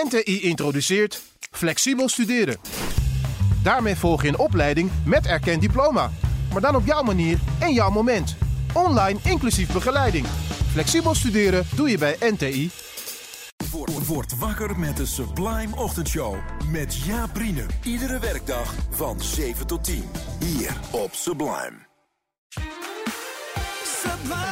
NTI introduceert flexibel studeren. Daarmee volg je een opleiding met erkend diploma, maar dan op jouw manier en jouw moment. Online inclusief begeleiding. Flexibel studeren doe je bij NTI. Word, word wakker met de Sublime Ochtendshow. Met Jaap. Iedere werkdag van 7 tot 10. Hier op Sublime. Sublime,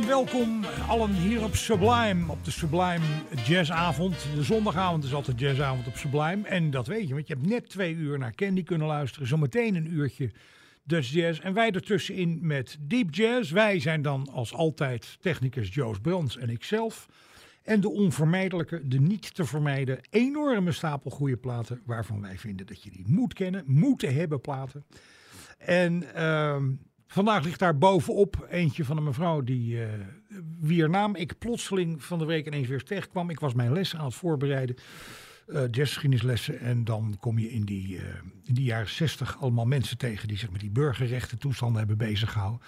Welkom, allen hier op Sublime, op de Sublime Jazzavond. De zondagavond is altijd jazzavond op Sublime. En dat weet je, want je hebt net twee uur naar Candy kunnen luisteren. Zometeen een uurtje Dutch Jazz. En wij ertussenin met Deep Jazz. Wij zijn dan als altijd technicus Joost Brands en ikzelf. En de onvermijdelijke, de niet te vermijden, enorme stapel goede platen. Waarvan wij vinden dat je die moet kennen, moeten hebben platen. En ehm, vandaag ligt daar bovenop eentje van een mevrouw die, eh wier naam ik plotseling van de week ineens weer tegenkwam. Ik was mijn les aan het voorbereiden, eh jazzgeschiedenislessen. En dan kom je in die, eh, in die jaren zestig allemaal mensen tegen die zich met die burgerrechten toestanden hebben bezig gehouden.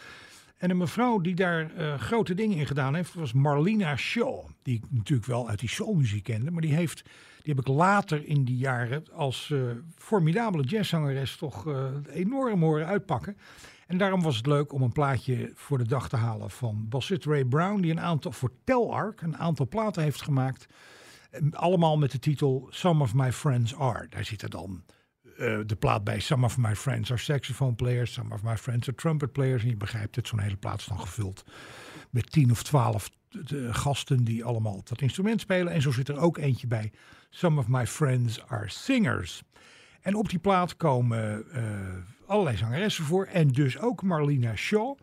En een mevrouw die daar grote dingen in gedaan heeft, was Marlena Shaw. Die ik natuurlijk wel uit die soulmuziek kende. Maar die, heeft, die heb ik later in die jaren als eh, formidabele jazzzangeres toch enorm horen uitpakken. En daarom was het leuk om een plaatje voor de dag te halen van Bassett Ray Brown. Die een aantal, voor Telarc een aantal platen heeft gemaakt. Allemaal met de titel Some of My Friends Are. Daar zitten dan eh, de plaat bij Some of My Friends Are Saxophone Players. Some of My Friends Are Trumpet Players. En je begrijpt het, zo'n hele plaat is dan gevuld met tien of twaalf eh, gasten die allemaal dat instrument spelen. En zo zit er ook eentje bij. Some of My Friends Are Singers. En op die plaat komen eh, allerlei zangeressen voor. En dus ook Marlena Shaw.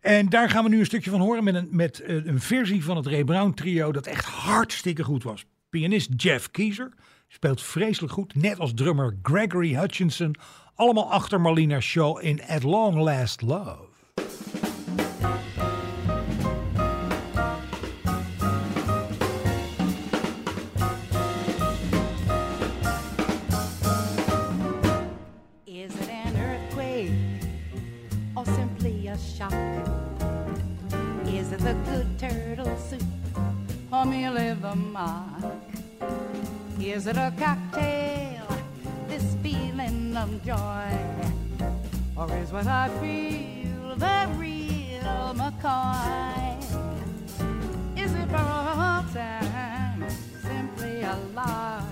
En daar gaan we nu een stukje van horen met een, met eh, een versie van het Ray Brown trio dat echt hartstikke goed was. Pianist Jeff Kiezer speelt vreselijk goed, net als drummer Gregory Hutchinson. Allemaal achter Marlena Shaw in At Long Last Love. Or the mock? Is it a cocktail, this feeling of joy? Or is what I feel the real McCoy? Is it for all time, simply a lark?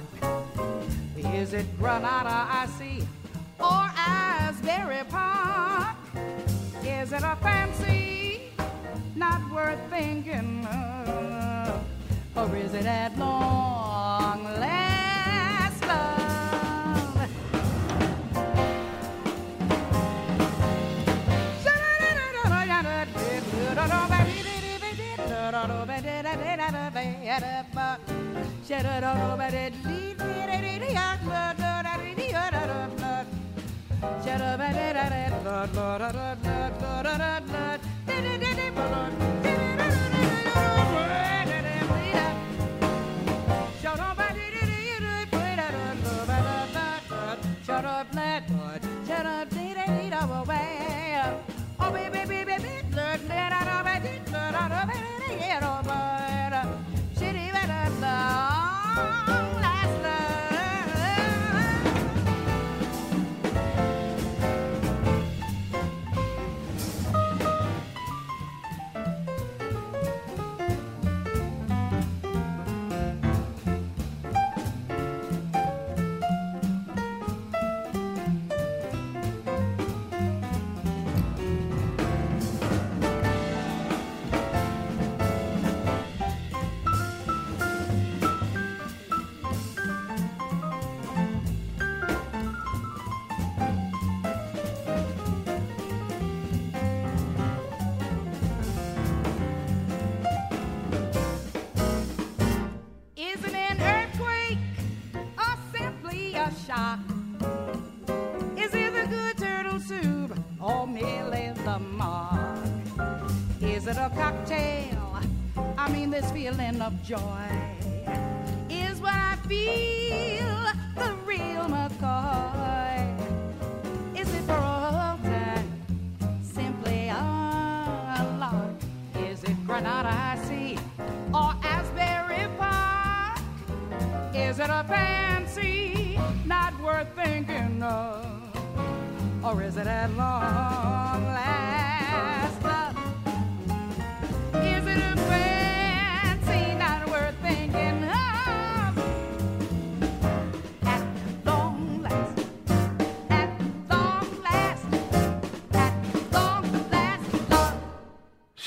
Is it Granada I see or Asbury Park? Is it a fancy not worth thinking of? Or is it at long last love? It, get this feeling of joy is what I feel the real McCoy. Is it for all time? Simply a lark. Is it Granada I see or Asbury Park? Is it a fancy not worth thinking of? Or is it at long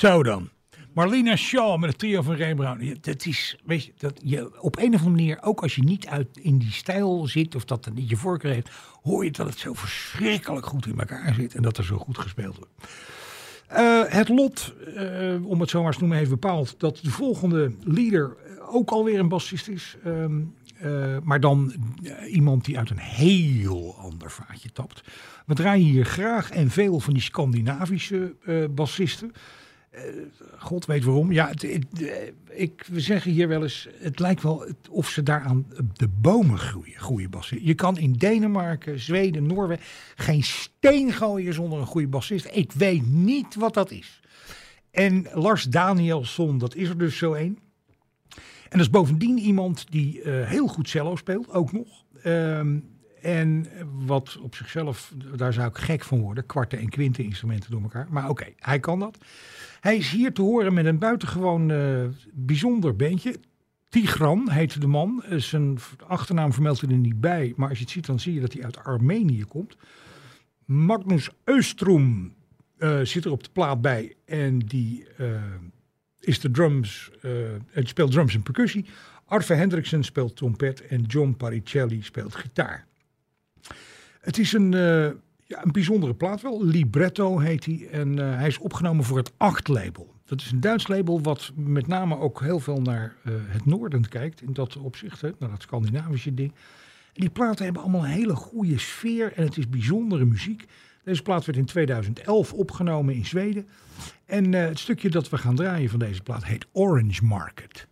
Zo dan. Marlena Shaw met het trio van Ray Dat is, weet je, dat je op een of andere manier, ook als je niet uit in die stijl zit of dat niet je voorkeur heeft, hoor je dat het zo verschrikkelijk goed in elkaar zit en dat er zo goed gespeeld wordt. Eh, het lot, eh, om het zo maar eens te noemen, heeft bepaald dat de volgende leader ook alweer een bassist is. Ehm, eh, maar dan eh, iemand die uit een heel ander vaatje tapt. We draaien hier graag en veel van die Scandinavische eh bassisten. God weet waarom. Ja, eh, ik, we zeggen hier wel eens, het lijkt wel of ze daar aan de bomen groeien, goede bassisten. Je kan in Denemarken, Zweden, Noorwegen geen steen gooien zonder een goede bassist. Ik weet niet wat dat is. En Lars Danielsson, dat is er dus zo een. En dat is bovendien iemand die eh, heel goed cello speelt, ook nog. Ehm, en wat op zichzelf, daar zou ik gek van worden, kwarten en kwinten instrumenten door elkaar. Maar oké, hij kan dat. Hij is hier te horen met een buitengewoon eh, bijzonder bandje. Tigran heet de man. Eh, Zijn achternaam vermeldt hij er niet bij. Maar als je het ziet, dan zie je dat hij uit Armenië komt. Magnus Östrom eh, zit er op de plaat bij. En die is de drums, speelt drums en percussie. Arve Hendriksen speelt trompet en John Paricelli speelt gitaar. Het is een, eh, ja, een bijzondere plaat wel. Libretto heet hij. En eh, hij is opgenomen voor het Acht label. Dat is een Duits label wat met name ook heel veel naar eh, het noorden kijkt. In dat opzicht, hè, naar dat Scandinavische ding. En die platen hebben allemaal een hele goede sfeer en het is bijzondere muziek. Deze plaat werd in 2011 opgenomen in Zweden. En het stukje dat we gaan draaien van deze plaat heet Orange Market.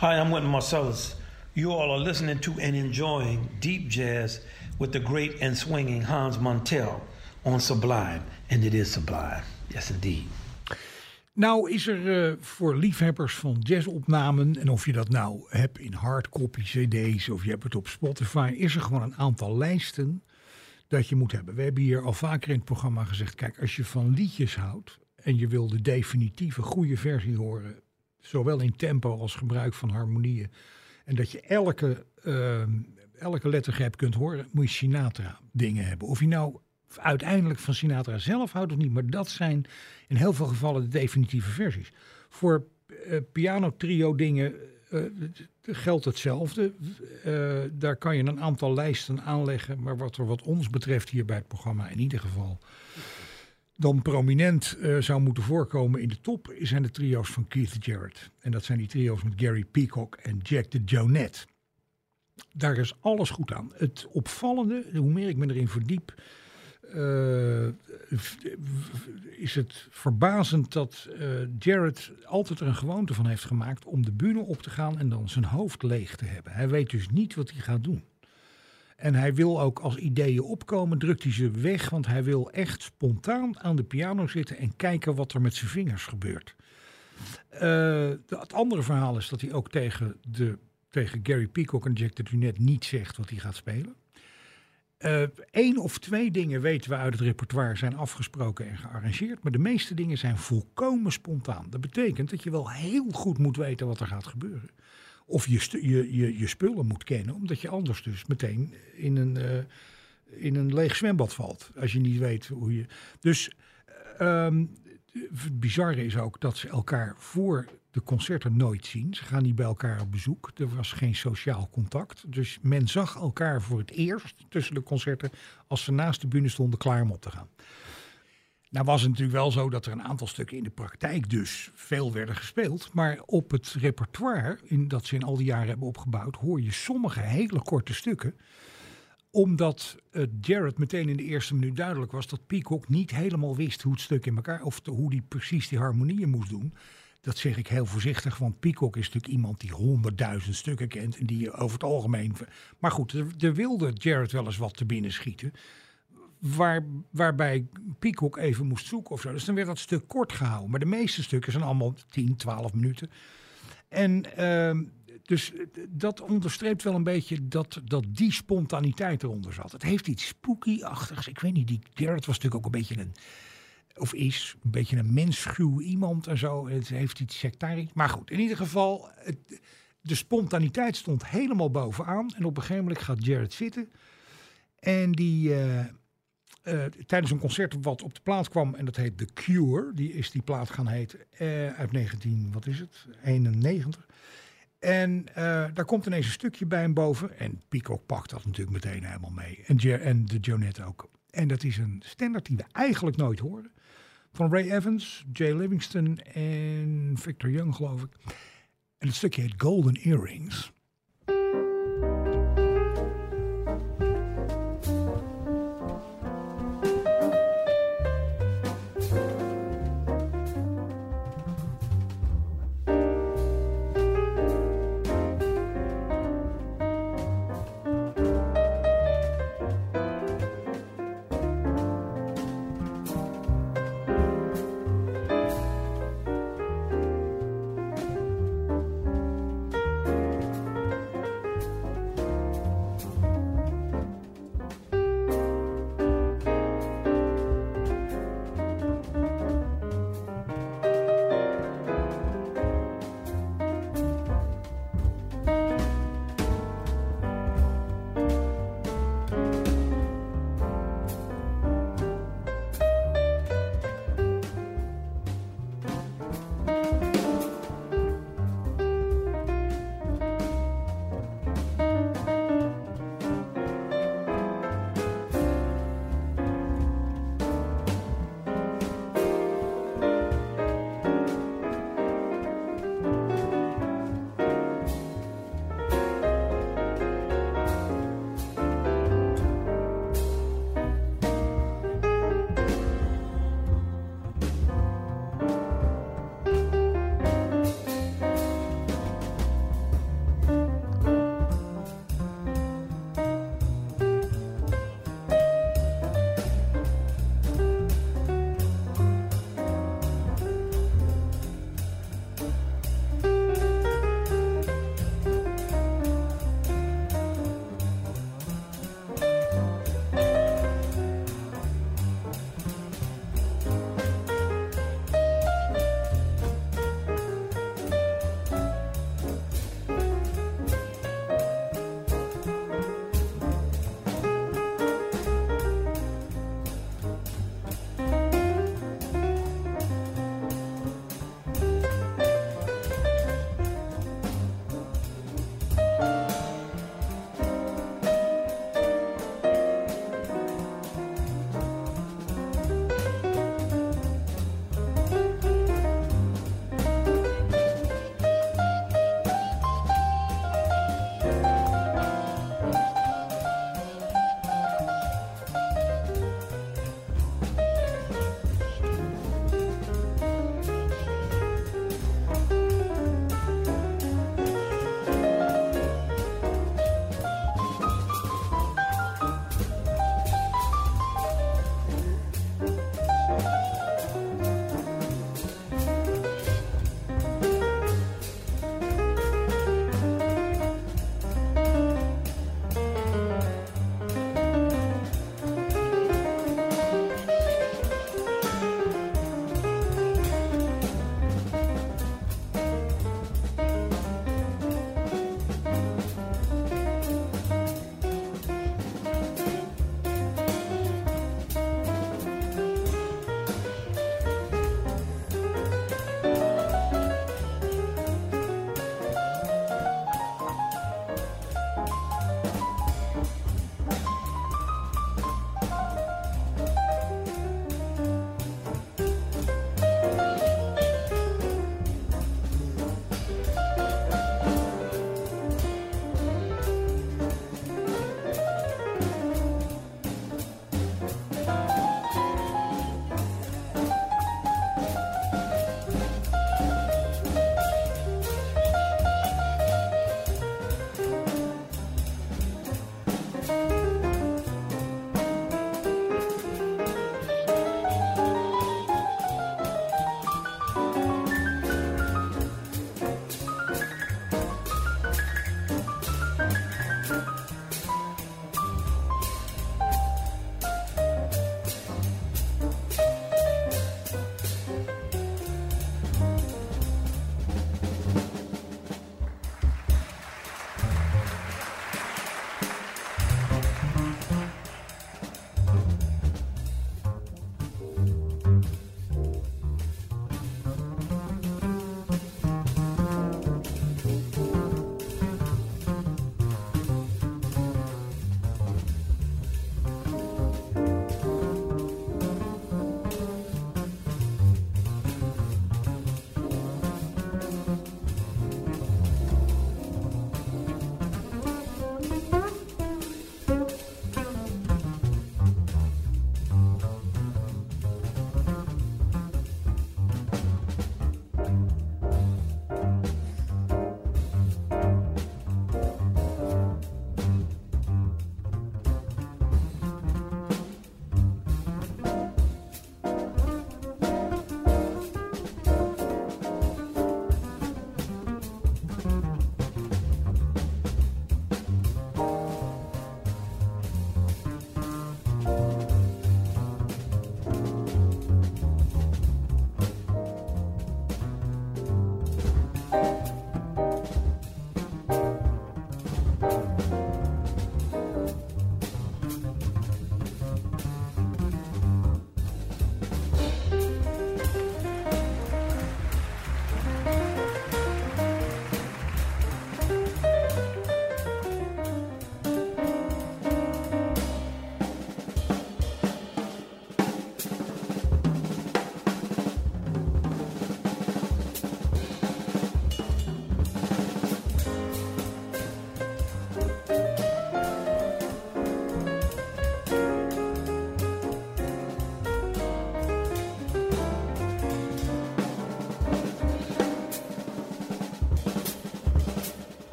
Hi, I'm Wynton Marcellus. You all are listening to and enjoying deep jazz with the great and swinging Hans Montel on Sublime. And it is sublime. Yes, indeed. Nou is er eh, voor liefhebbers van jazzopnamen, en of je dat nou hebt in hardcopy cd's of je hebt het op Spotify, is er gewoon een aantal lijsten dat je moet hebben. We hebben hier al vaker in het programma gezegd, kijk, als je van liedjes houdt en je wil de definitieve goede versie horen, zowel in tempo als gebruik van harmonieën, en dat je elke, uh, elke lettergreep kunt horen, moet je Sinatra dingen hebben. Of je nou uiteindelijk van Sinatra zelf houdt of niet, maar dat zijn in heel veel gevallen de definitieve versies. Voor uh, piano trio dingen uh, geldt hetzelfde. Uh, daar kan je een aantal lijsten aanleggen, maar wat er wat ons betreft hier bij het programma in ieder geval dan prominent uh, zou moeten voorkomen in de top, zijn de trio's van Keith Jarrett. En dat zijn die trio's met Gary Peacock en Jack de Jonette. Daar is alles goed aan. Het opvallende, hoe meer ik me erin verdiep, uh, is het verbazend dat uh, Jarrett altijd er een gewoonte van heeft gemaakt om de bühne op te gaan en dan zijn hoofd leeg te hebben. Hij weet dus niet wat hij gaat doen. En hij wil ook als ideeën opkomen, drukt hij ze weg, want hij wil echt spontaan aan de piano zitten en kijken wat er met zijn vingers gebeurt. Uh, het andere verhaal is dat hij ook tegen, de, tegen Gary Peacock en Jack de Dunet niet zegt wat hij gaat spelen. Eén uh, of twee dingen weten we uit het repertoire zijn afgesproken en gearrangeerd, maar de meeste dingen zijn volkomen spontaan. Dat betekent dat je wel heel goed moet weten wat er gaat gebeuren. Of je, je, je, je spullen moet kennen, omdat je anders dus meteen in een, uh, in een leeg zwembad valt. Als je niet weet hoe je. Dus um, het bizarre is ook dat ze elkaar voor de concerten nooit zien. Ze gaan niet bij elkaar op bezoek. Er was geen sociaal contact. Dus men zag elkaar voor het eerst tussen de concerten als ze naast de bühne stonden klaar om op te gaan. Nou was het natuurlijk wel zo dat er een aantal stukken in de praktijk dus veel werden gespeeld. Maar op het repertoire in, dat ze in al die jaren hebben opgebouwd, hoor je sommige hele korte stukken. Omdat Jared meteen in de eerste minuut duidelijk was dat Peacock niet helemaal wist hoe het stuk in elkaar, of hoe hij precies die harmonieën moest doen. Dat zeg ik heel voorzichtig, want Peacock is natuurlijk iemand die honderdduizend stukken kent en die over het algemeen. Maar goed, er, er wilde Jared wel eens wat te binnen schieten waar, waarbij Peacock even moest zoeken of zo. Dus dan werd dat stuk kort gehouden. Maar de meeste stukken zijn allemaal 10, 12 minuten. En uh, dus dat onderstreept wel een beetje dat, dat die spontaniteit eronder zat. Het heeft iets spooky-achtigs. Ik weet niet, die Jared was natuurlijk ook een beetje een... Of is een beetje een mensschuw iemand en zo. Het heeft iets sectarisch. Maar goed, in ieder geval... Het, de spontaniteit stond helemaal bovenaan. En op een gegeven moment gaat Jared zitten. En die... Uh, uh, tijdens een concert wat op de plaat kwam, en dat heet The Cure, die is die plaat gaan heten, uh, uit 19, wat is het, 91. En uh, daar komt ineens een stukje bij hem boven, en Peacock pakt dat natuurlijk meteen helemaal mee, en, en de Jonette ook. En dat is een standaard die we eigenlijk nooit horen, van Ray Evans, Jay Livingston en Victor Young, geloof ik. En het stukje heet Golden Earrings.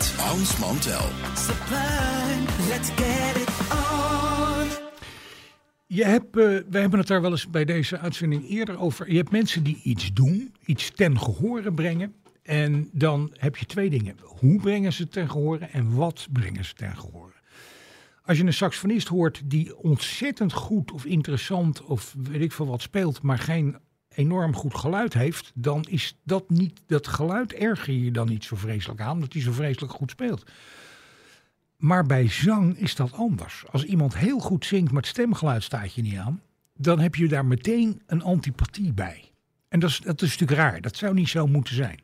Met Hans Mantel. Let's get it on. Je hebt, eh, we hebben het daar wel eens bij deze uitzending eerder over. Je hebt mensen die iets doen, iets ten gehore brengen. En dan heb je twee dingen. Hoe brengen ze het ten gehore en wat brengen ze ten gehore? Als je een saxofonist hoort die ontzettend goed of interessant of weet ik veel wat speelt, maar geen enorm goed geluid heeft, dan is dat niet, dat geluid erger je dan niet zo vreselijk aan, omdat hij zo vreselijk goed speelt. Maar bij zang is dat anders. Als iemand heel goed zingt, maar het stemgeluid staat je niet aan, dan heb je daar meteen een antipathie bij. En dat is, dat is natuurlijk raar. Dat zou niet zo moeten zijn.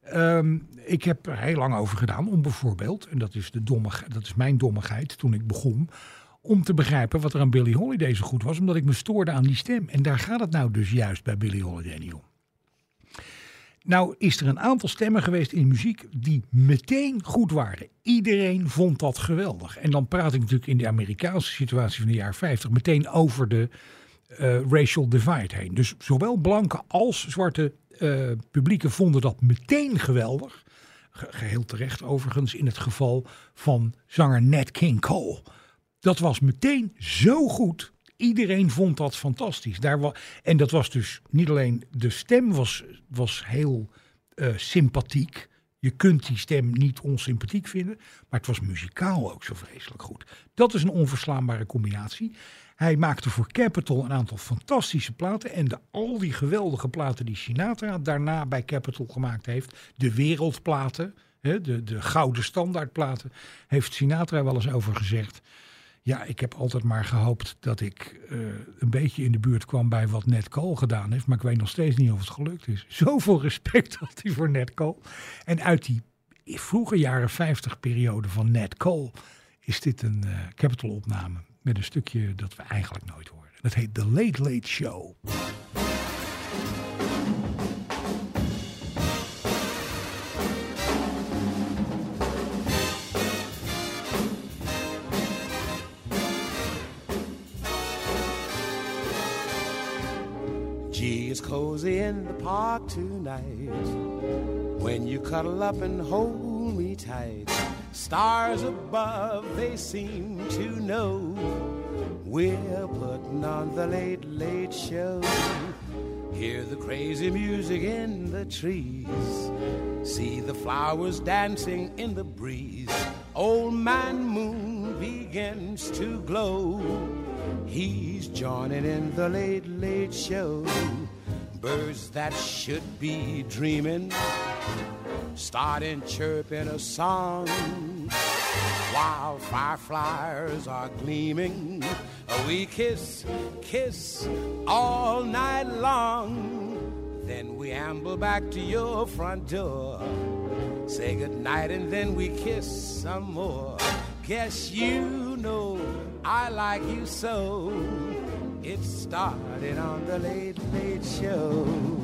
Ehm, ik heb er heel lang over gedaan om bijvoorbeeld, en dat is, de domme, dat is mijn dommigheid toen ik begon, om te begrijpen wat er aan Billie Holiday zo goed was, omdat ik me stoorde aan die stem. En daar gaat het nou dus juist bij Billie Holiday niet om. Nou is er een aantal stemmen geweest in muziek die meteen goed waren. Iedereen vond dat geweldig. En dan praat ik natuurlijk in de Amerikaanse situatie van de jaren 50 meteen over de eh, racial divide heen. Dus zowel blanke als zwarte eh, publieken vonden dat meteen geweldig. Ge- geheel terecht overigens in het geval van zanger Nat King Cole. Dat was meteen zo goed. Iedereen vond dat fantastisch. Daar en dat was dus niet alleen de stem was, was heel eh, sympathiek. Je kunt die stem niet onsympathiek vinden, maar het was muzikaal ook zo vreselijk goed. Dat is een onverslaanbare combinatie. Hij maakte voor Capitol een aantal fantastische platen. En de, al die geweldige platen die Sinatra daarna bij Capitol gemaakt heeft. De wereldplaten, hè, de, de gouden standaardplaten. Heeft Sinatra wel eens over gezegd. Ja, ik heb altijd maar gehoopt dat ik eh, een beetje in de buurt kwam bij wat Nat Cole gedaan heeft. Maar ik weet nog steeds niet of het gelukt is. Zoveel respect had hij voor Nat Cole. En uit die vroege jaren 50 periode van Nat Cole is dit een eh Capitol opname. Met een stukje dat we eigenlijk nooit hoorden. Dat heet The Late Late Show. Cozy in the park tonight. When you cuddle up and hold me tight, stars above, they seem to know we're putting on the late, late show. Hear the crazy music in the trees. See the flowers dancing in the breeze. Old man moon begins to glow. He's joining in the late, late show. Birds that should be dreaming, starting chirping a song. While fireflies are gleaming, we kiss, kiss all night long. Then we amble back to your front door. Say goodnight and then we kiss some more. Guess you know I like you so. It started on the late, late show.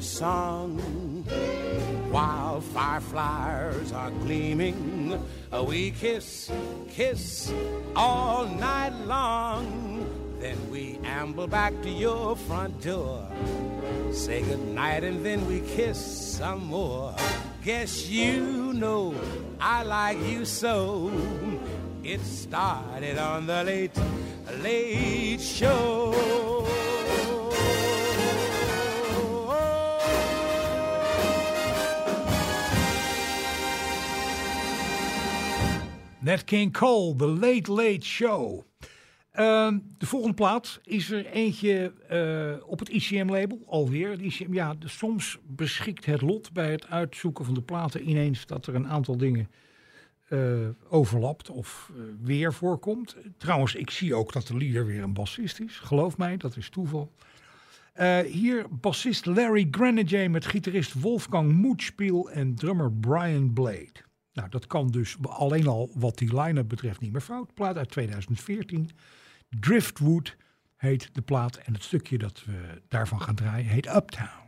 Song. While fireflies are gleaming, we kiss, kiss all night long. Then we amble back to your front door. Say goodnight and then we kiss some more. Guess you know I like you so. It started on the late, late show. Nat King Cole, The Late Late Show. Ehm, de volgende plaat is er eentje eh, op het ICM-label, alweer. Het ICM, ja, soms beschikt het lot bij het uitzoeken van de platen ineens dat er een aantal dingen eh, overlapt of eh, weer voorkomt. Trouwens, ik zie ook dat de leader weer een bassist is. Geloof mij, dat is toeval. Hier bassist Larry Grenadier met gitarist Wolfgang Moetspiel en drummer Brian Blade. Nou, dat kan dus alleen al wat die line-up betreft niet meer fout. Plaat uit 2014. Driftwood heet de plaat en het stukje dat we daarvan gaan draaien heet Uptown.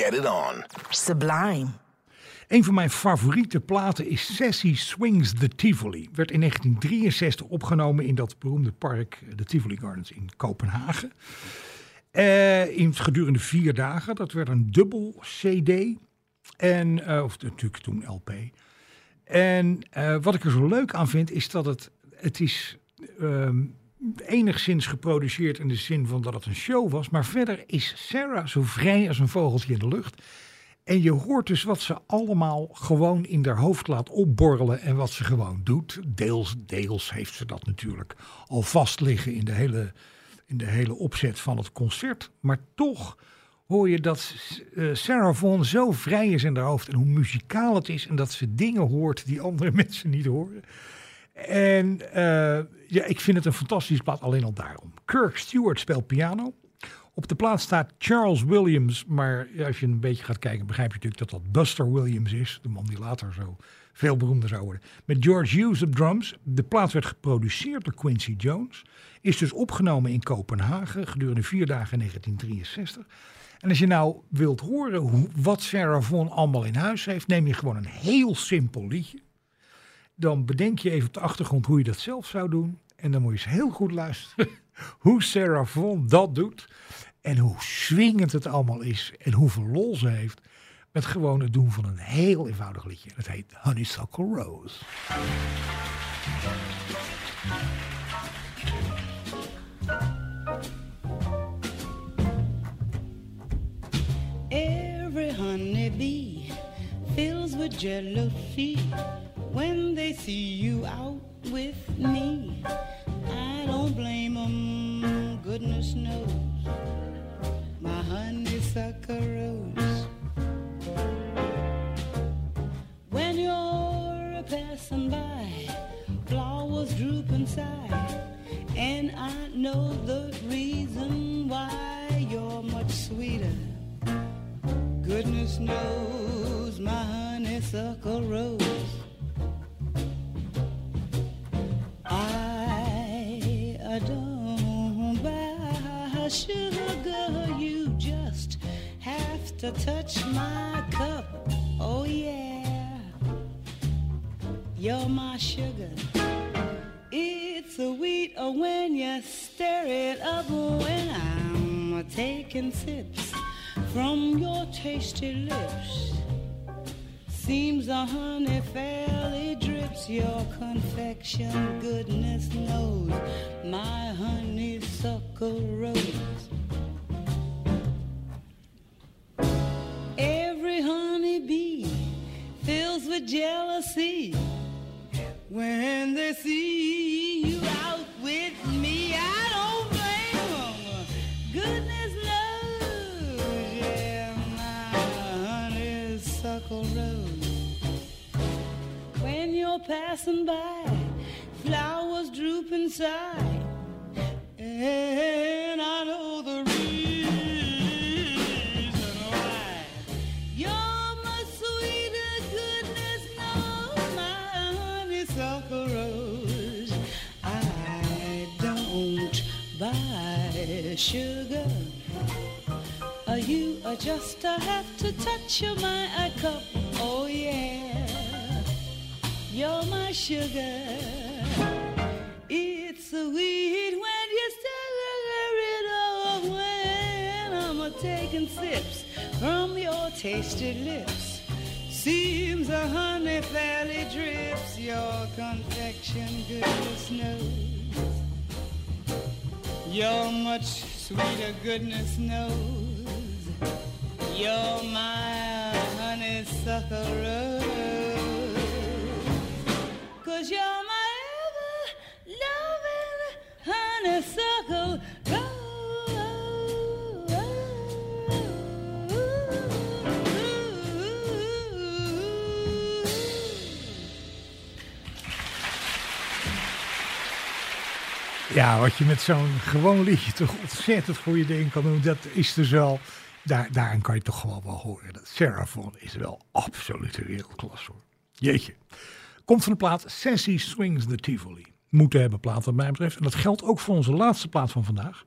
Get it on. Sublime. Een van mijn favoriete platen is Sassy Swings the Tivoli. Werd in 1963 opgenomen in dat beroemde park, de Tivoli Gardens in Kopenhagen. Eh, in gedurende vier dagen. Dat werd een dubbel CD. En, eh, of natuurlijk toen LP. En eh, wat ik er zo leuk aan vind, is dat het, het is ehm, enigszins geproduceerd in de zin van dat het een show was. Maar verder is Sarah zo vrij als een vogeltje in de lucht. En je hoort dus wat ze allemaal gewoon in haar hoofd laat opborrelen en wat ze gewoon doet. Deels, deels heeft ze dat natuurlijk al vast liggen in de hele, in de hele opzet van het concert. Maar toch hoor je dat eh, Sarah Vaughan zo vrij is in haar hoofd en hoe muzikaal het is en dat ze dingen hoort die andere mensen niet horen. En eh, ja, ik vind het een fantastische plaat alleen al daarom. Kirk Stewart speelt piano. Op de plaat staat Charles Williams, maar als je een beetje gaat kijken, begrijp je natuurlijk dat dat Buster Williams is, de man die later zo veel beroemder zou worden. Met George Hughes op drums. De plaat werd geproduceerd door Quincy Jones. Is dus opgenomen in Kopenhagen gedurende vier dagen in 1963. En als je nou wilt horen wat Sarah Vaughan allemaal in huis heeft, neem je gewoon een heel simpel liedje. Dan bedenk je even op de achtergrond hoe je dat zelf zou doen. En dan moet je eens heel goed luisteren hoe Sarah Vaughan dat doet. En hoe swingend het allemaal is. En hoeveel lol ze heeft. Met gewoon het doen van een heel eenvoudig liedje. Het heet Honeysuckle Rose. Every honeybee fills with jealousy when they see you out with me. I don't blame 'em, goodness knows. My honeysuckle rose. When you're passing by, flowers droop inside, and I know the to touch my cup. Oh, yeah, you're my sugar. It's sweet when you stir it up when I'm taking sips from your tasty lips. Seems the honey fairly drips your confection. Goodness knows my honeysuckle rose. Jealousy when they see you out with me. I don't blame 'em. Goodness knows, yeah, my honeysuckle rose. When you're passing by, flowers droop inside, and I know the sugar. Uh, you uh, just uh, have to touch my uh, cup. Oh yeah, you're my sugar. It's sweet when you stir it up when I'm a taking sips from your tasty lips. Seems a honey fairly drips your confection, goodness knows. You're much sweeter, goodness knows. You're my honeysuckle rose. Cause you're my ever loving honeysuckle Ja, wat je met zo'n gewoon liedje toch ontzettend goede dingen kan doen, dat is dus wel. Daar, daarin kan je toch gewoon wel horen. Dat Vaughan is wel absolute wereldklasse hoor. Jeetje. Komt van de plaat Sassy Swings the Tivoli. Moeten hebben plaat wat mij betreft. En dat geldt ook voor onze laatste plaat van vandaag.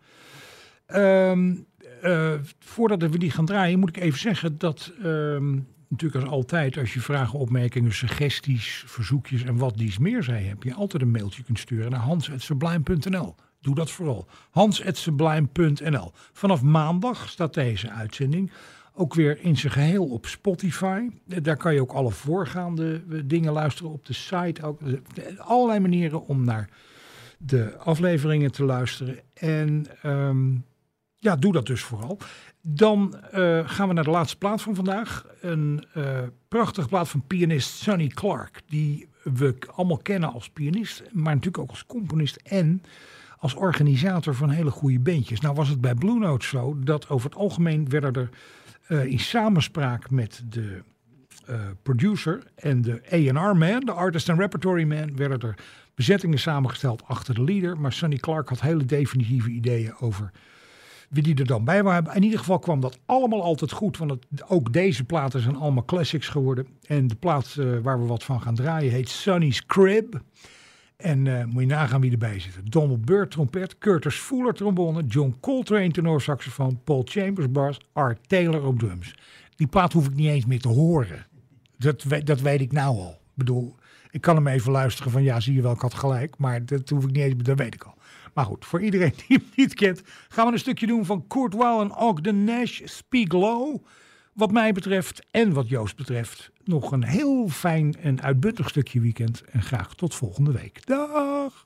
Ehm, eh, voordat we die gaan draaien, moet ik even zeggen dat ehm, natuurlijk als altijd, als je vragen, opmerkingen, suggesties, verzoekjes en wat dies meer zij heb je altijd een mailtje kunt sturen naar hans.sublime.nl. Doe dat vooral. hans.sublime.nl. Vanaf maandag staat deze uitzending ook weer in zijn geheel op Spotify. Daar kan je ook alle voorgaande eh, dingen luisteren op de site. Ook, eh, allerlei manieren om naar de afleveringen te luisteren. En ehm, ja, doe dat dus vooral. Dan eh, gaan we naar de laatste plaat van vandaag. Een eh, prachtige plaat van pianist Sonny Clark. Die we allemaal kennen als pianist, maar natuurlijk ook als componist en als organisator van hele goede bandjes. Nou was het bij Blue Note zo dat over het algemeen werden er eh, in samenspraak met de producer en de A&R man, de artist and repertory man, werden er bezettingen samengesteld achter de leader. Maar Sonny Clark had hele definitieve ideeën over wie die er dan bij hebben. In ieder geval kwam dat allemaal altijd goed, want het, ook deze platen zijn allemaal classics geworden. En de plaat eh, waar we wat van gaan draaien heet Sonny's Crib. En eh, moet je nagaan wie erbij zit. Donald Byrd trompet, Curtis Fuller trombone, John Coltrane tenorsaxofoon, Paul Chambers bas, Art Taylor op drums. Die plaat hoef ik niet eens meer te horen. Dat, dat weet ik nou al. Ik bedoel, ik kan hem even luisteren van ja, zie je wel, ik had gelijk. Maar dat hoef ik niet eens, dat weet ik al. Maar goed, voor iedereen die hem niet kent, gaan we een stukje doen van Kurt Weill en Ogden Nash, Speak Low. Wat mij betreft en wat Joost betreft, nog een heel fijn en uitbundig stukje weekend. En graag tot volgende week. Dag!